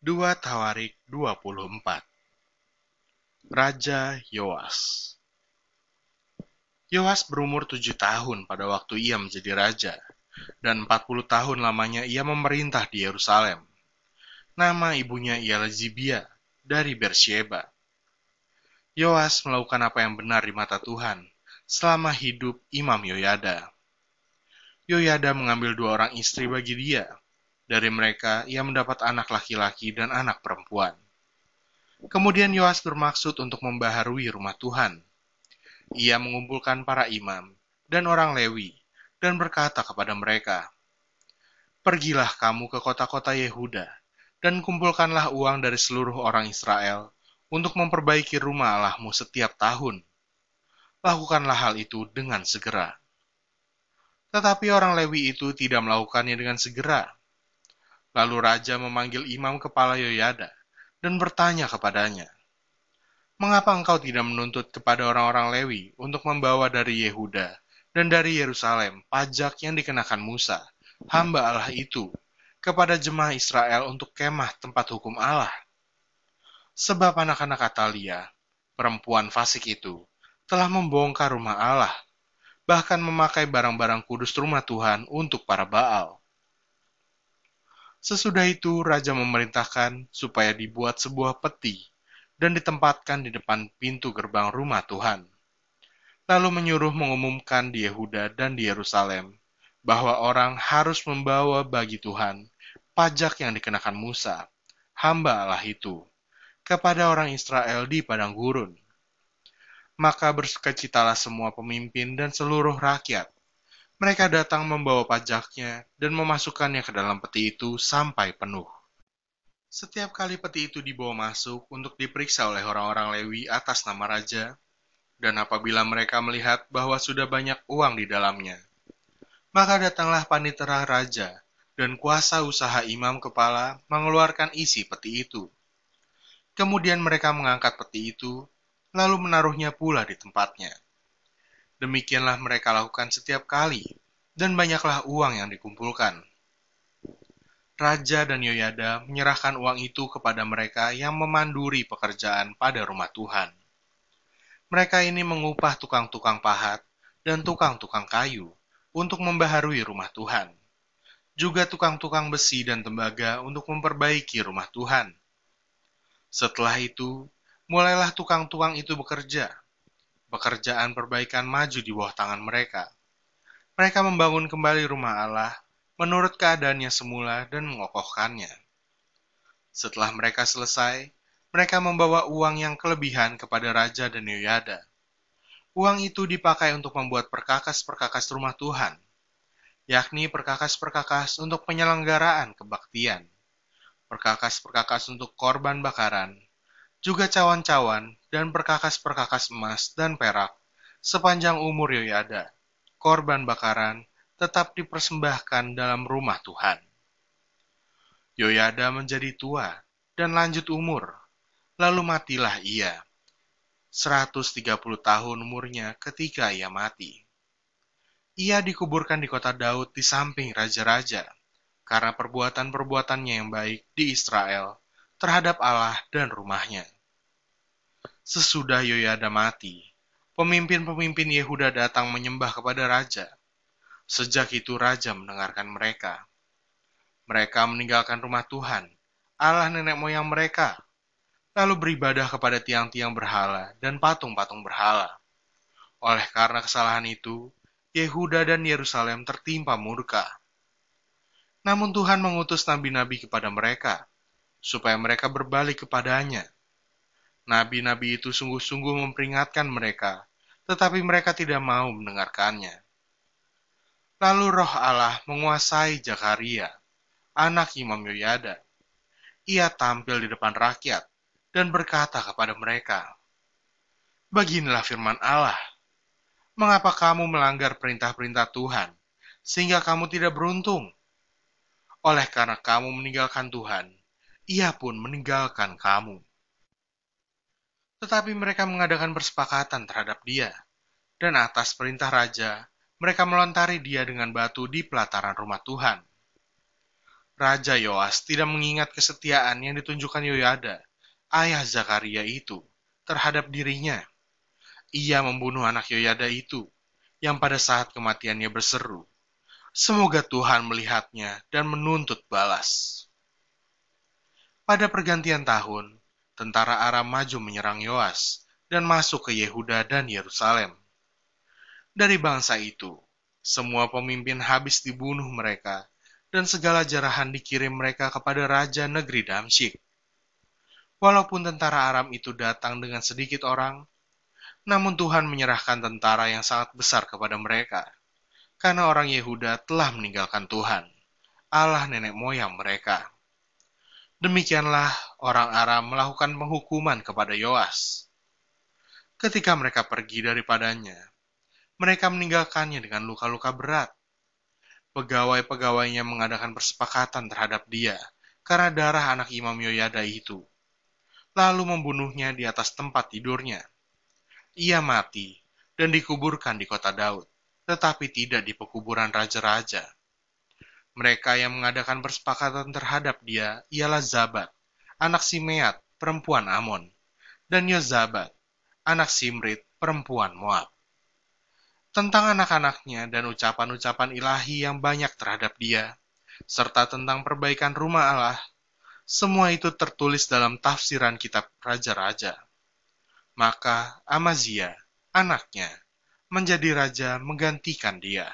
2 Tawarik 24 Raja Yoas Yoas berumur tujuh tahun pada waktu ia menjadi raja, dan empat puluh tahun lamanya ia memerintah di Yerusalem. Nama ibunya ialah Zibia dari Bersheba. Yoas melakukan apa yang benar di mata Tuhan selama hidup Imam Yoyada. Yoyada mengambil dua orang istri bagi dia. Dari mereka, ia mendapat anak laki-laki dan anak perempuan. Kemudian Yoas bermaksud untuk membaharui rumah Tuhan. Ia mengumpulkan para imam dan orang Lewi dan berkata kepada mereka, Pergilah kamu ke kota-kota Yehuda dan kumpulkanlah uang dari seluruh orang Israel untuk memperbaiki rumah Allahmu setiap tahun. Lakukanlah hal itu dengan segera. Tetapi orang Lewi itu tidak melakukannya dengan segera. Lalu raja memanggil imam kepala Yoyada dan bertanya kepadanya, Mengapa engkau tidak menuntut kepada orang-orang Lewi untuk membawa dari Yehuda dan dari Yerusalem pajak yang dikenakan Musa, hamba Allah itu, kepada jemaah Israel untuk kemah tempat hukum Allah? Sebab anak-anak Atalia, perempuan fasik itu, telah membongkar rumah Allah bahkan memakai barang-barang kudus rumah Tuhan untuk para Baal. Sesudah itu, raja memerintahkan supaya dibuat sebuah peti dan ditempatkan di depan pintu gerbang rumah Tuhan. Lalu menyuruh mengumumkan di Yehuda dan di Yerusalem bahwa orang harus membawa bagi Tuhan pajak yang dikenakan Musa, hamba Allah itu, kepada orang Israel di padang gurun maka bersukacitalah semua pemimpin dan seluruh rakyat. Mereka datang membawa pajaknya dan memasukkannya ke dalam peti itu sampai penuh. Setiap kali peti itu dibawa masuk untuk diperiksa oleh orang-orang Lewi atas nama raja, dan apabila mereka melihat bahwa sudah banyak uang di dalamnya, maka datanglah panitera raja dan kuasa usaha imam kepala mengeluarkan isi peti itu. Kemudian mereka mengangkat peti itu lalu menaruhnya pula di tempatnya. Demikianlah mereka lakukan setiap kali, dan banyaklah uang yang dikumpulkan. Raja dan Yoyada menyerahkan uang itu kepada mereka yang memanduri pekerjaan pada rumah Tuhan. Mereka ini mengupah tukang-tukang pahat dan tukang-tukang kayu untuk membaharui rumah Tuhan. Juga tukang-tukang besi dan tembaga untuk memperbaiki rumah Tuhan. Setelah itu, mulailah tukang-tukang itu bekerja. Pekerjaan perbaikan maju di bawah tangan mereka. Mereka membangun kembali rumah Allah menurut keadaannya semula dan mengokohkannya. Setelah mereka selesai, mereka membawa uang yang kelebihan kepada Raja dan Yoyada. Uang itu dipakai untuk membuat perkakas-perkakas rumah Tuhan, yakni perkakas-perkakas untuk penyelenggaraan kebaktian, perkakas-perkakas untuk korban bakaran, juga cawan-cawan dan perkakas-perkakas emas dan perak sepanjang umur Yoyada. Korban bakaran tetap dipersembahkan dalam rumah Tuhan. Yoyada menjadi tua dan lanjut umur, lalu matilah ia. 130 tahun umurnya ketika ia mati. Ia dikuburkan di kota Daud di samping raja-raja, karena perbuatan-perbuatannya yang baik di Israel terhadap Allah dan rumahnya. Sesudah Yoyada mati, pemimpin-pemimpin Yehuda datang menyembah kepada raja. Sejak itu raja mendengarkan mereka. Mereka meninggalkan rumah Tuhan, Allah nenek moyang mereka, lalu beribadah kepada tiang-tiang berhala dan patung-patung berhala. Oleh karena kesalahan itu, Yehuda dan Yerusalem tertimpa murka. Namun Tuhan mengutus nabi-nabi kepada mereka, supaya mereka berbalik kepadanya. Nabi-nabi itu sungguh-sungguh memperingatkan mereka, tetapi mereka tidak mau mendengarkannya. Lalu roh Allah menguasai Zakaria, anak Imam Yoyada. Ia tampil di depan rakyat dan berkata kepada mereka, Beginilah firman Allah, mengapa kamu melanggar perintah-perintah Tuhan, sehingga kamu tidak beruntung? Oleh karena kamu meninggalkan Tuhan, ia pun meninggalkan kamu. Tetapi mereka mengadakan persepakatan terhadap dia, dan atas perintah raja, mereka melontari dia dengan batu di pelataran rumah Tuhan. Raja Yoas tidak mengingat kesetiaan yang ditunjukkan Yoyada, ayah Zakaria itu, terhadap dirinya. Ia membunuh anak Yoyada itu, yang pada saat kematiannya berseru, Semoga Tuhan melihatnya dan menuntut balas. Pada pergantian tahun, tentara Aram maju menyerang Yoas dan masuk ke Yehuda dan Yerusalem. Dari bangsa itu, semua pemimpin habis dibunuh mereka dan segala jarahan dikirim mereka kepada raja negeri Damsyik. Walaupun tentara Aram itu datang dengan sedikit orang, namun Tuhan menyerahkan tentara yang sangat besar kepada mereka, karena orang Yehuda telah meninggalkan Tuhan, Allah nenek moyang mereka. Demikianlah orang Aram melakukan penghukuman kepada Yoas. Ketika mereka pergi daripadanya, mereka meninggalkannya dengan luka-luka berat pegawai-pegawainya mengadakan persepakatan terhadap dia karena darah anak Imam Yoyada itu, lalu membunuhnya di atas tempat tidurnya. Ia mati dan dikuburkan di kota Daud, tetapi tidak di pekuburan raja-raja. Mereka yang mengadakan persepakatan terhadap dia ialah Zabat, anak Simeat, perempuan Amon, dan Yozabat, anak Simrit, perempuan Moab tentang anak-anaknya dan ucapan-ucapan ilahi yang banyak terhadap dia, serta tentang perbaikan rumah Allah, semua itu tertulis dalam tafsiran kitab Raja-Raja. Maka Amazia, anaknya, menjadi raja menggantikan dia.